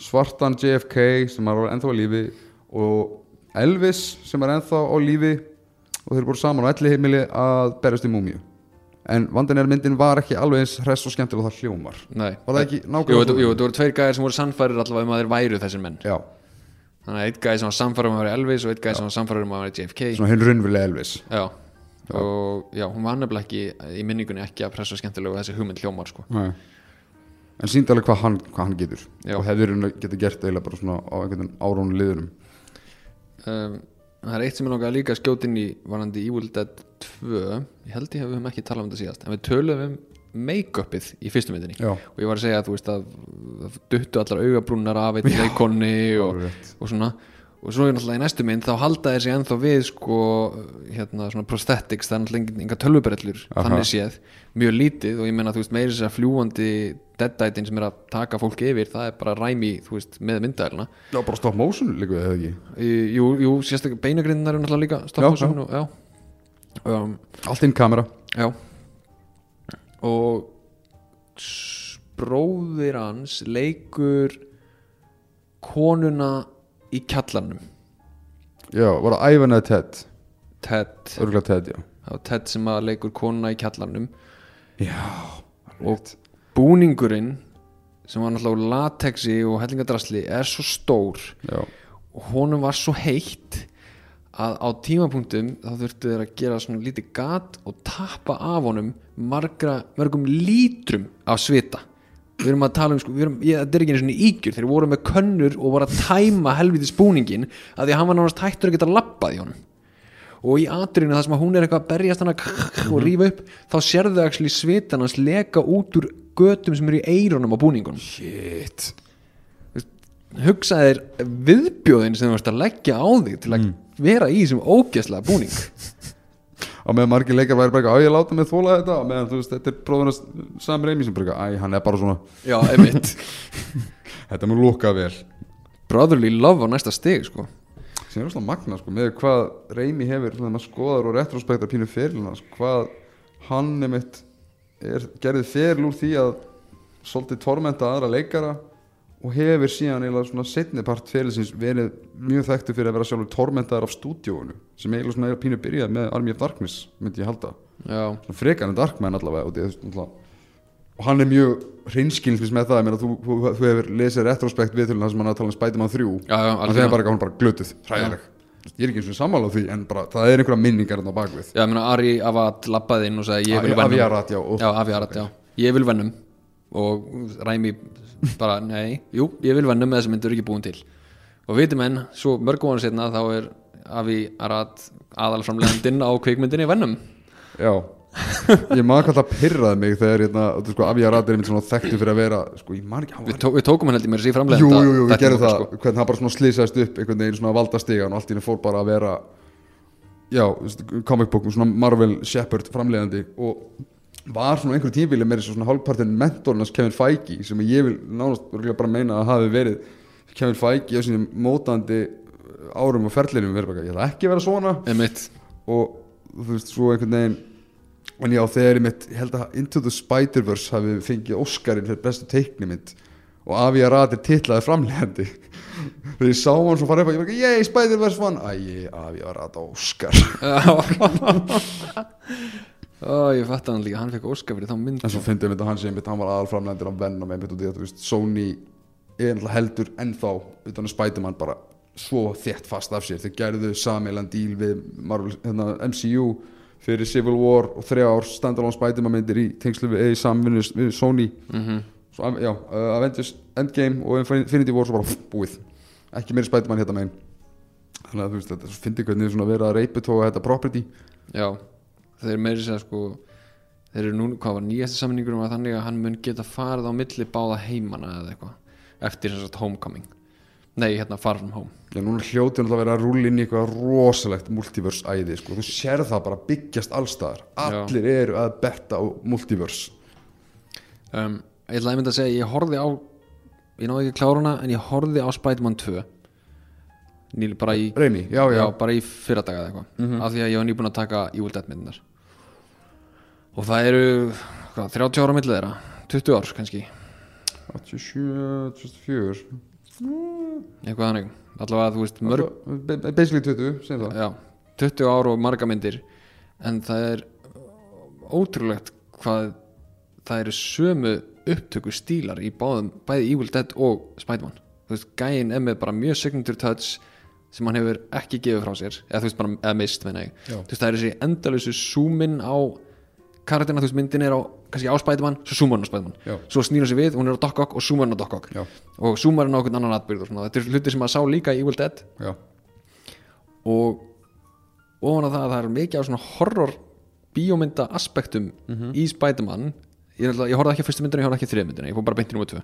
svartan JFK sem er ennþá á lífi og Elvis sem er ennþá á lífi og þeir voru saman á elli heimili að berjast í múmíu. En vandinn er að myndin var ekki alveg eins hress og skemmtilega og það hljómar. Nei, var það ekki nákvæmlega jú, þetta voru tveir gæðir sem voru sannfærir allavega um að þeir væru þessir menn. Já, Þannig að eitt gæði sem var sannfærir um að vera Elvis og eitt gæði sem var sannfærir um að vera JFK svona hinn raunverulega Elvis. Já, og já, hún var nefnilega ekki í minningunni ekki að pressa skemmtilega og þessi hugmynd hljómar sko. En síndi alveg hvað hann, hvað hann getur. Já. og hefur hann getið gert eiginlega bara svona á einhvern árónu liðunum. Um, Það er eitt sem ég langaði líka inn í varandi Evil Dead 2 ég held ég að við höfum ekki talað um þetta síðast en við töluðum um make-upið í fyrstu myndinni. Já, og ég var að segja að þú veist að duttu allar augabrúnar af eitt leikonni og, og svona og svo er náttúrulega í næstu mynd þá halda þeir sig ennþá við sko hérna svona prosthetics það er náttúrulega enga tölvubrellur þannig séð, mjög lítið og ég meina þú veist meiri þess að fljúandi deadditin sem er að taka fólk yfir það er bara ræmi þú veist með myndæluna já, bara stop motion líka eða ekki? Jú, jú sérstaklega beinagrinnar er náttúrulega líka Já, stop motion og, já. Um, allt inn kamera. Já. Og bróðir hans leikur konuna í kjallarnum já, var það Ivan eða Ted? Ted, örgulega Ted, já. Það var Ted sem að leikur konuna í kjallarnum já, og búningurinn sem var náttúrulega úr latexi og hellingadrasli er svo stór. Já, og honum var svo heitt að á tímapunktum þá þurftu þeir að gera svona lítið gat og tappa af honum margra, mörgum lítrum af svita við erum að tala um sko, erum, ég, þetta er ekki einu svona ígjur þeir voru með könnur og voru að tæma helviti spúningin að því að hann var nánast hættur að geta lappað í honum. Og í atriðinu það sem að hún er eitthvað að berjast hann og rífa upp þá sérðu actually svitan hans leka út úr götum sem eru í eyrunum á búningunum. Shit. Hugsaðir viðbjóðin sem þú ert að leggja á þig til að vera í þessum ógeðslega búning [laughs] á meðan margir leikar væri bara á ég láta mig þóla þetta. Á meðan þú veist, þetta er bróðunars Sam Raimi sem bara, æ, hann er bara svona. Já, einmitt. [laughs] Þetta mun lúka vel. Brotherly love á næsta stig sko. Sem er svona magna, sko, með hvað Raimi hefur, svona, skoðar og retrospektar pínu ferilina, sko, hvað hann nefnitt er, gerði feril úr því að svolítið tormenta aðra leikara og hefur síðan eiginlega svona setni part ferilsins verið mjög þekktu fyrir að vera sjálfur tormentaðar af stúdíóinu sem eiginlega svona er pínu byrjað með Army of Darkness myndi ég halda. Já, svona frekar en Darkman allavega og, því, og hann er mjög hreinskilins með það, meina, þú, þú, þú hefur lesið retrospekt við til þess að hann að tala um Spiderman 3 já, já, hann segir bara að er bara glötuð, hræðileg. Ég er ekki eins og sammála á því en bara, það er einhverja minningar á bakvið já, ég meina Ari Avad lappaði inn og sagði ég vil vennum Bara, nei, jú, ég vil vennum með þess að myndur ekki búin til. Og viti menn, svo mörgum ára setna þá er Aviarat aðalframlegandinn á kvikmyndinni vennum já, ég maður hvað það pyrraði mig þegar hérna, þú sko, Aviarat er einmitt svona þekktu fyrir að vera sko, ekki, hann við, var tó við tókum hann held ég mér að sé Jú, framleganda jú, jú, við gerum það, sko. hvernig hann bara slýsaðist upp einhvern veginn svona valdastigan og allt í henni fór bara að vera já, book svona Marvel Shepard framleiðandi og var svona einhverju tímfíli með svona hálfpartin mentornas Kevin Feige sem ég vil nánast bara meina að hafi verið Kevin Feige á sínum mótandi árum og ferlinum verið bara, ég ætla ekki að vera svona. Einmitt. og þú veist, svo einhvern veginn en já, þegar ég mitt, ég held að Into the Spider-Verse hafi fengið Óskarinn fyrir bestu teiknimynd og Avi Arad er titlaði framlegandi [laughs] þegar ég sá hann svo fara upp og ég var ekki, yey, Spider-Verse vann æ, Avi Arad Óskar [laughs] [laughs] Ó, ég fatt hann líka, hann fekk óskar fyrir þá mynd en svo fyndi ég mitt að hann sé mitt, hann var aðalframlegandir á Venom einmitt í þetta, þú veist, Sony er náttúrulega heldur ennþá utan að Spider-Man bara svo þétt fast af sér. Þeir gerðu samilan díl við Marvel, hérna, MCU fyrir Civil War og þrjá ár standalone Spider-Man myndir í tengslu við, samvinnu við Sony. Mhm. svo, já, uh, Avengers Endgame og Infinity War svo bara pff, búið. Ekki meiri Spider-Man hérna megin. Þannig að þú veist þetta finnir hvernig svona verið að reyputóa þetta property. Já, þeir meiri segja sko þeir eru nú, hvað var nýjasti samningur um að þannig að hann mun geta farið á milli báða heimana eða eitthvað eftir þess að homecoming Nei, hérna Far From Home Já, núna hljóti náttúrulega að vera að rúlla inn í eitthvað rosalegt multiverse æði, sko. Þú sér það bara byggjast allstaðar. Allir eru að betta á multiverse. um, Ég ætlaði einmitt að segja, ég horfði á ég náði ekki kláruna en ég horfði á Spider-Man 2 Nýl bara í Reyni, já, já. já, bara í fyrradaga eða eitthvað. Af því að ég var nýbúin að taka Evil Dead myndinar og það eru hvað, 30 ára á milli þeirra? 20 ár kannski, 87, 24. eitthvað þannig. Allavega þú veist mörg Ba- Basically 20, segjum það. já, 20 ár og marga myndir. En það er ótrúlegt hvað það eru sömu upptöku stílar í báðum, bæði Evil Dead og Spiderman. Þú veist, gæinn er með bara mjög signature touch sem hann hefur ekki gefið frá sér eða veist bara, eða mist, menna ég. Veist, það er þessi endalösu zoom-in á karakterina, þú veist, myndin er á kannski á Spiderman, svo zoomar hann á Já. svo snýr hann sig við, hún er á Doc Ock og zoomar hann á Já, og zoomar hann á okkur annan svona, þetta er hluti sem maður sá líka í Evil Dead. Já. og ofan á það að það er mikið af svona horror bíómynda aspektum í Spiderman. Ég, ég horfði ekki á fyrstu myndina, ég horfði ekki á þriða myndina ég fór bara beint í númer tvö.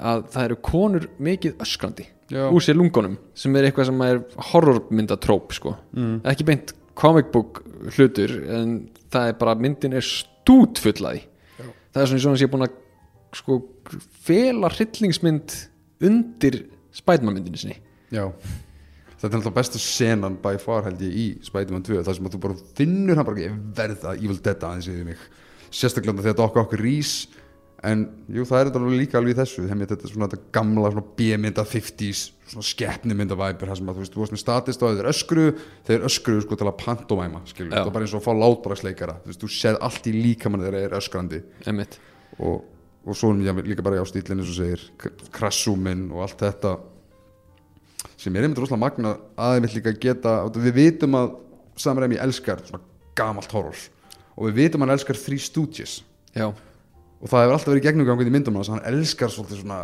Að það eru konur mikið öskrandi. Úr sér lungunum sem er eitthvað sem er horrormyndatróp sko. mm. ekki beint comic book hlutur en það er bara myndin er stút fullaði það er svona sem ég er búin að sko, fela hryllingsmynd undir Spiderman myndinni sinni Já. Þetta er alltaf besta senan by far held ég í Spider-Man 2 það sem að þú bara finnur hann bara ég verð að Evil Dead aðeins yfir mig sérstaklega þegar þetta okkur okkur rís en jú það er þetta líka alveg í þessu þetta er svona þetta gamla B-mynda 50s svona skeppnimynda væpir það sem að þú veist þú veist með statist og þeir öskru þeir öskru sko til að pantomæma skilur þetta er bara eins og að fá látbaragsleikara þú veist þú séð allt í líkamann þegar þeir eru öskrandi. Og, og svo er mér líka bara á stílinn eins og segir krassúminn og allt þetta sem er einmitt rosalega magna að vill líka geta út af við vitum að Sam Raimi elskar svona gamalt horror. Og við vitum að hann elskar Three Stooges. Já, og það hefur alltaf verið gegnumgangið í myndum hans hann elskar svolítið svona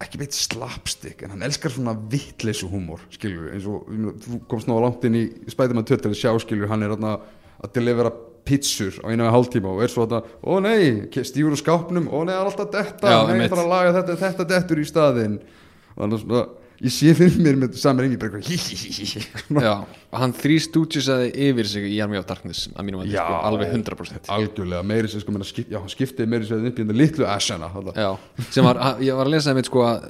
ekki beitt slapstick en hann elskar svona vittleysu húmor skilju eins og þú komst ná langt inn í Spiderman 2 til að sjá skilju hann er þarna að delivera pizzur á einu og hálftíma og er svo þarna ó nei, úr skápnum ó nei, það er alltaf detta, Já, nei, ég þarf að laga þetta þetta dettur í staðinn. Og þannig að svona ég sé fyrir mér með samar já hann þrý stúdjusaði yfir sig í Army of Darkness að mínum að Já. sko, alveg 100% algjörlega, meiri sem sko skip, já, hann skiptið meiri sem upp í þetta litlu ashana þarna. Já, sem var, ég var að lesa einmitt sko að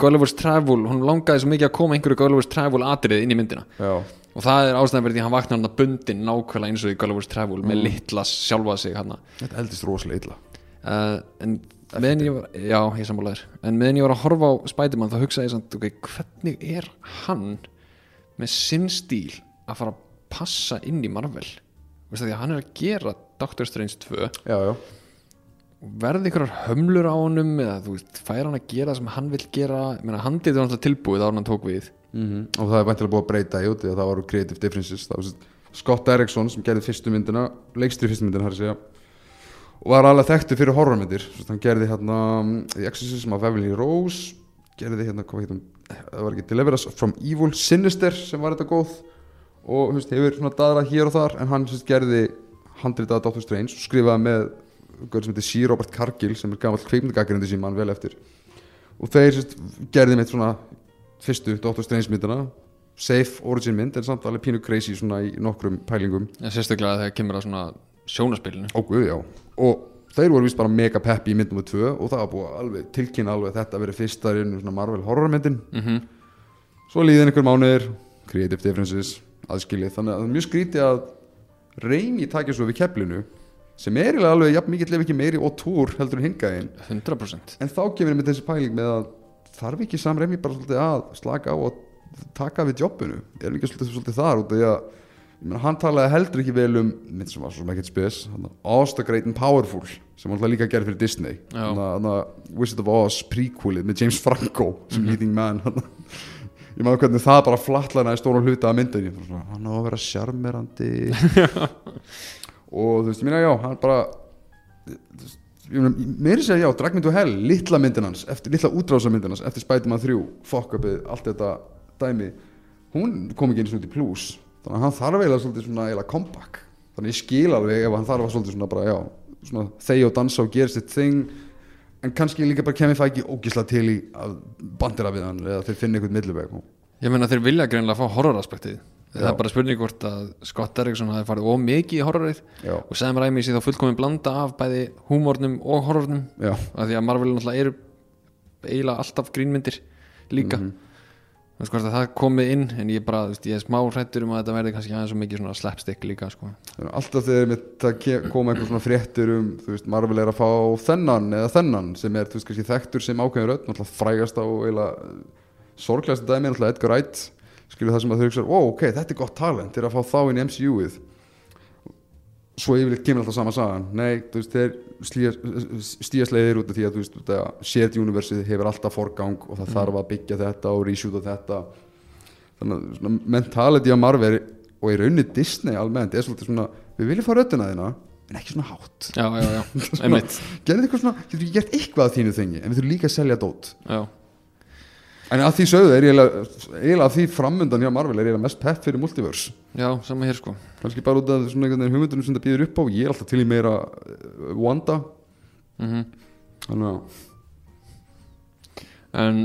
Gulliver's Travel, hún langaði svo mikið að koma einhverju Gulliver's Travel atrið inn í myndina. Já, og það er ástæðan fyrir því að hann vaknar hann að bundin nákvæmlega eins og í Gulliver's Travel með litla sjálfa sig hann þetta eldist rosalega illa. Uh, en meðan ég var já, ég sammálaður, en meðan ég var að horfa á Spiderman þá hugsaði ég samt, ok, hvernig er hann með sinn stíl að fara að passa inn í Marvel? Veistu, því að hann er að gera Doctor Strange 2 já, já, verði ykkur hömlur á honum eða þú veist, fær hann að gera það sem hann vil gera? Ég meina, hann er náttúrulega tilbúið en hann tók við. Mm og það er vantilega búið að breyta í úti að það voru creative differences. Það var Scott Derrickson sem gerði fyrstu myndina leikstri fyrstu myndina, þar að segja og var alveg þekktu fyrir horrormyndir. Hann gerði hérna um, The Exorcism of Evelyn Rose gerði hérna, hvað heitum það var ekki Deliver Us from Evil Sinister sem var þetta góð. Og veist, hefur svona daðra hér og þar en hann veist, gerði handritaða Doctor Strange og skrifaði með gaur sem heitir C. Robert Cargill sem er gamall kveikmyndagagrindi sem mann vel eftir. Og þeir veist, gerði mitt svona fyrstu Doctor Strange myndina. Safe origin mynd en samt alveg pínu crazy svona í nokkrum pælingum. Sérstaklega þegar kemur að svona sjónaspilinu og guð já og þeir voru vist bara mega peppi í myndum og tvö og það var búið að alveg tilkynna alveg að þetta verið fyrsta í svona Marvel horrormyndin mm svo líðin einhver mánuðir creative differences aðskilið. Þannig að það er mjög skrítið að reyni takja svo við keflinu sem er alveg jafn mikill ef ekki meiri og túr heldur en hingaðin 100% en þá kemur við þessi pæling með að þarf ekki Sam Raimi bara svolítið að slaka á og taka við jobbinu? Erum ekki svolítið, svolítið þar út af því að hann talaði heldur ekki vel um mynd sem var svo ekkert spes and Powerful sem hann líka gerði fyrir Disney. Þarna Wizard of Oz prequelið með James Franco sem leading man þarna. ég maður hvernig það bara flatlaði í stóra hluta af myndinni. Hann á að vera sjarmerandi. [laughs] Og þú veist, meina já hann bara mér er segja já, Drag Me to Hell litla myndin hans, eftir, litla útrása myndin hans eftir Spiderman 3, fuck upið allt þetta dæmi, hún kom ekki eins og út í plus, þannig að hann þarf eiginlega svolítið svona eiginlega comeback. Þannig ég skil alveg ef hann þarf að svolítið svona bara já, svona þegi og dansa og gera sitt thing en kannski líka bara kemur það ekki ógisla til í að bandira við hann eða þeir finna einhvern milliveg ég meina þeir vilja greinlega fá horroraspektið. Það er bara spurning hvort að Scott Derrickson hafi farið ómikið í horrorið já, og Sam Raimi sé þá fullkomin blanda af bæði húmórnum og horrornum. Af því að Marvel náttúrulega eru eiginlega alltaf grínmyndir líka. Mhm. þú veist hvort að það komið inn en ég bara, þú veist, ég er smá hrættur um að þetta verði kannski aðeins svo mikið svona slapstick líka sko. Alltaf þegar það koma eitthvað svona fréttir um, þú veist, Marvel er að fá þennan eða þennan sem er, þú veist, kannski þekktur sem ákveðin rödd, náttúrulega frægast á sorglegasta dæmi, er náttúrulega Edgar Wright skilur það sem að þau hugsa, ó, ok, þetta er gott talent þeir að fá þá inn í MCU-ið svo yfirleitt kemur alltaf sama sagan. Nei, þú veist, þeir stíast leiðir út af því að, þú veist, þetta shared universið hefur alltaf forgang og það þarf að byggja þetta og reshoota þetta. Þannig að svona mentality af Marvel og í rauninni Disney almennt er svolítið svona, við viljum fá röddina þína en ekki svona hátt. Já, já, já, [laughs] einmitt. gerðu eitthvað svona, getur ekki gert eitthvað af þínu þengi en við þurfum líka að selja dót? Já, en að því sögðu er eiginlega að því framundan hjá Marvel er eiginlega mest pepp fyrir multiverse. Já, sama hér sko. Kannski bara út af svona einhvern veginn hugmyndunum sem það býður upp á. Ég er alltaf til í meira uh, Wanda. Mm þannig að en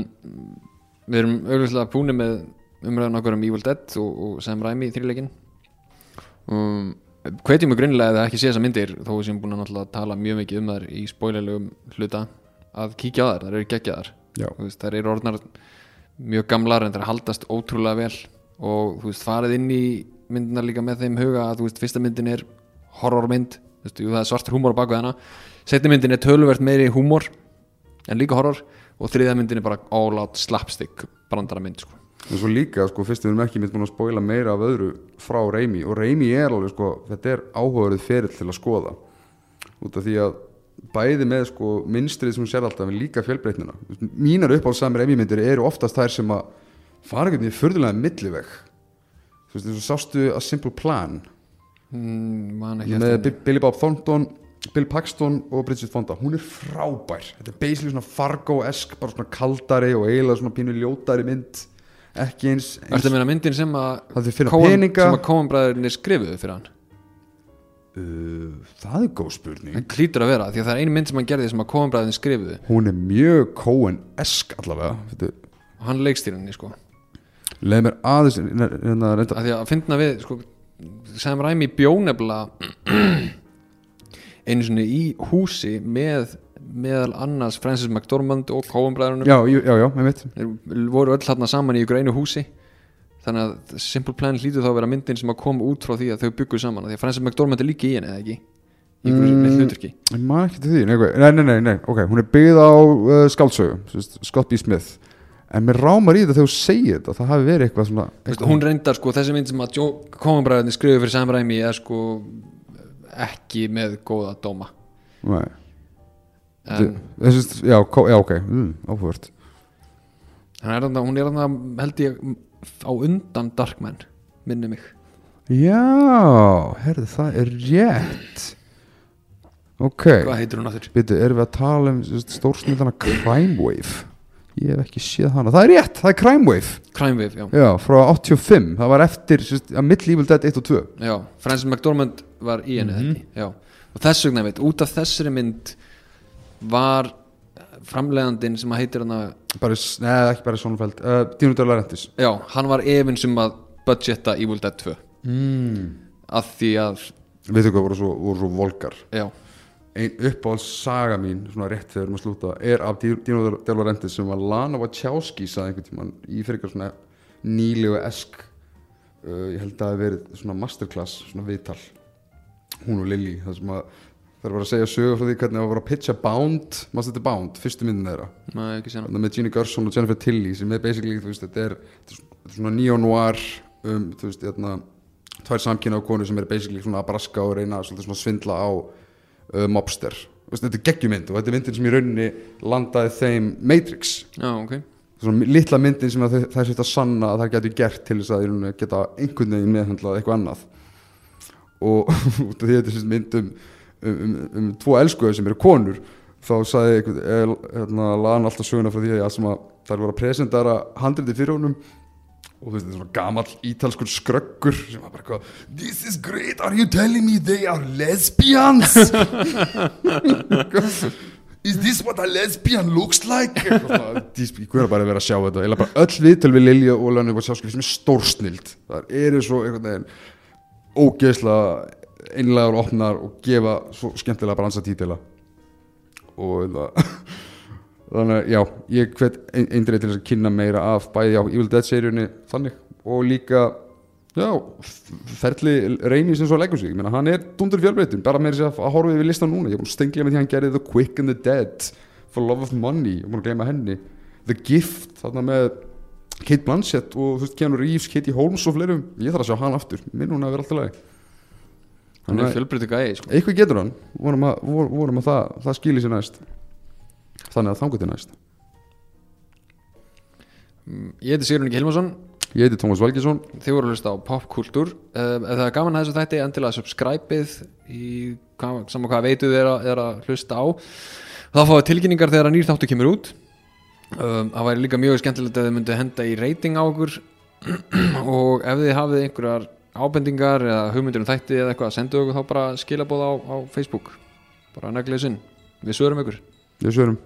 við erum auðvitað búin með umræðan okkur um Evil Dead og, og Sam Raimi í þrjuleikin um, hvetjum við grunnilega að það ekki sé þessar myndir þó við séum búin að náttúrulega tala mjög mikið um þær í spóilegum hluta að kíkja á þær, þær eru geggjaðar mjög gamlar en þær haldast ótrúlega vel. Og þú veist, farið inn í myndina líka með þeim huga að þú veist, fyrsta myndin er horrormynd, þú veist, jú, það er svartur húmor á baku hana, setni myndin er töluvert meiri húmor en líka horror. Og þriða myndin er bara all out slapstick brandara mynd sko. en svo líka sko fyrst við erum ekki mynd búin að spóila meira af öðru frá Raimi og Raimi er alveg sko þetta er áhugaverið ferill til að skoða. Út af því að bæði með sko minnstrið sem hún sér alltaf en líka fjölbreytnina. Mínar upp á sami Raimi myndir eru oftast þær sem að fara einhvern veginn furðulega milliveg. Þú veist, þú sástu A Simple Plan? Mm, ekki með Billy Bob Thornton Bill Paxton og Bridget Fonda. Hún er frábær, þetta er basically svona Fargo-esk, bara svona kaldari og eiginlega svona pínu ljótari mynd. Ekki eins, eins að meina myndin sem að Coen- að Coen-bræðurinn skrifuðu fyrir hann uh, það er góð spurning. Það klítur að vera, því að það er einu mynd sem hann gerði sem að Coen-bræðurinn skrifuðu. Hún er mjög Coen-esk allavega og hann leikstýrinni sko. Leið mér aðeins hérna, að því að finna við sko, Sam Raimi bjónefla einu svona í húsi með meðal annars Francis McDormand og Coen-bræðurinn já, já, já, ég veit voru öll þarna saman í ykkur einu húsi þannig að Simple Plan hlýtur þá að vera myndin sem að koma út frá því að þau byggu saman því að Francis McDormand er líka í henni eða ekki? Í ykkur Mm. hluturki maður ekki til því, nei, nei, nei, nei, ok, hún er byggð á uh, sagt, Scott B. Smith. En mér rámar í þetta þegar þú segir þetta það hafi verið eitthvað svona Veist, hún reyndar sko þessi mynd sem að Coen-bræðurinn skrifu fyrir Sam Raimi er sko ekki með góða dóma. Nei, en þessi, já, já, ok. Mm, er þarna, hún er þarna held ég á undan Darkman minni mig. Já, herði, það er rétt. Ok. Hvað heitir hún áttur? Býtu, erum við að tala um stórsnýðana Crime Wave? Ég hef ekki séð hana, það er rétt, það er Crime Wave. Crime Wave, já, já, frá 85, það var eftir að Middle Evil Dead 1 og 2 já Francis McDormand var í henni Mhm. þetta já. og þess vegna veit, út af þessari mynd var framleiðandinn sem að heitir hann að bara, neða, ekki bara Sónfeld uh, Dino De Laurentiis. Já, hann var efins um að budgeta Evil Dead 2 mm. að því að, veitu hvað voru svo, voru svo volgar. Já, ein uppáhalds saga mín, svona rétt þegar við erum að slúta er af De Laurentiis sem var Lana Wachowski sagði einhvern tímann í fyrir eitthvað svona nýlegu esk uh, ég held að það hafi verið svona masterclass, svona viðtal. Hún og Lily, það sem að það var að segja sögur frá því hvernig það var að pitcha Bound, maður þetta er Bound, fyrstu myndin þeirra? Maður ekki sena Þarna með Ginny Gerson og Jennifer Tilly sem er basically, þú veist, þetta er, þetta er svona- er neo-noir um, þú veist, hérna tvær samkynna á konu sem er basically svona að braska og reyna svona svindla á uh, mobster, þetta er geggjumynd og þetta er myndin sem í rauninni landaði þeim Matrix, já, ok, svona litla myndin sem að þau- þær svolítið að sanna að þær getur gert til þess að rauninni geta einhvern veginn meðhandlað eitthvað annað. Og [laughs] því þetta er mynd um, um, um, um tvo elskuðu sem eru konur þá sagði er, hérna, laðan alltaf söguna frá því að sem að þær voru að presentara handriti fyrir honum og þú veist, þetta er svona gamall ítalskur skröggur sem var bara eitthvað This is great, are you telling me they are lesbians? [laughs] Is this what a lesbian looks like? Ég hverja bara að vera að sjá þetta Eða bara öll viðtöl við Lilja og Lönnu og sjáskil sem er stórsnild Það eru svo einhvern veginn ógeðslega einlegar opnar og gefa svo skemmtilega bransatítila. Og það [laughs] þannig að já, ég hvet eindrið til þess að kynna meira af bæði á Evil Dead seríunni þannig og líka já, ferli reyni sem svo leggur sig, ég meina hann er dundur fjölbreytun bara með þess að horfa yfir listan núna. Ég er búin að stengla með því að hann gerði The Quick and the Dead For Love of Money, ég er búin að gleyma henni. The Gift, þarna með Kate Blanchett og þú veist Keanu Reeves, Katie Holmes og fleirum, ég þarf að sjá hann aftur. Minn hún að vera alltaf lagi hann er fjölbreyttu gæði sko. eitthvað getur hann. Vorum að, vor- vorum að það, það skýli sér næst. Þannig að þangu til næst. Mm, ég heiti Sigrun Ingi Hilmarsson. Ég heiti Tómas Valgesson þið voru að hlusta á popkultúr. Uh, ef það er gaman að þessu þætti endilega subscribe-ið saman hvað veitu þið er er að hlusta á. Þá fáið tilkynningar þegar að nýr þáttu kemur út. Um, það væri líka mjög skemmtilegt að þið myndu henda í reyting á okkur. [clears throat] Og ef þið hafið einhverjar ábendingar eða hugmyndir um þætti eða eitthvað sendu okkur þá bara skilabóð á, á Facebook. Bara neglið sinn, við svörum ykkur. Við svörum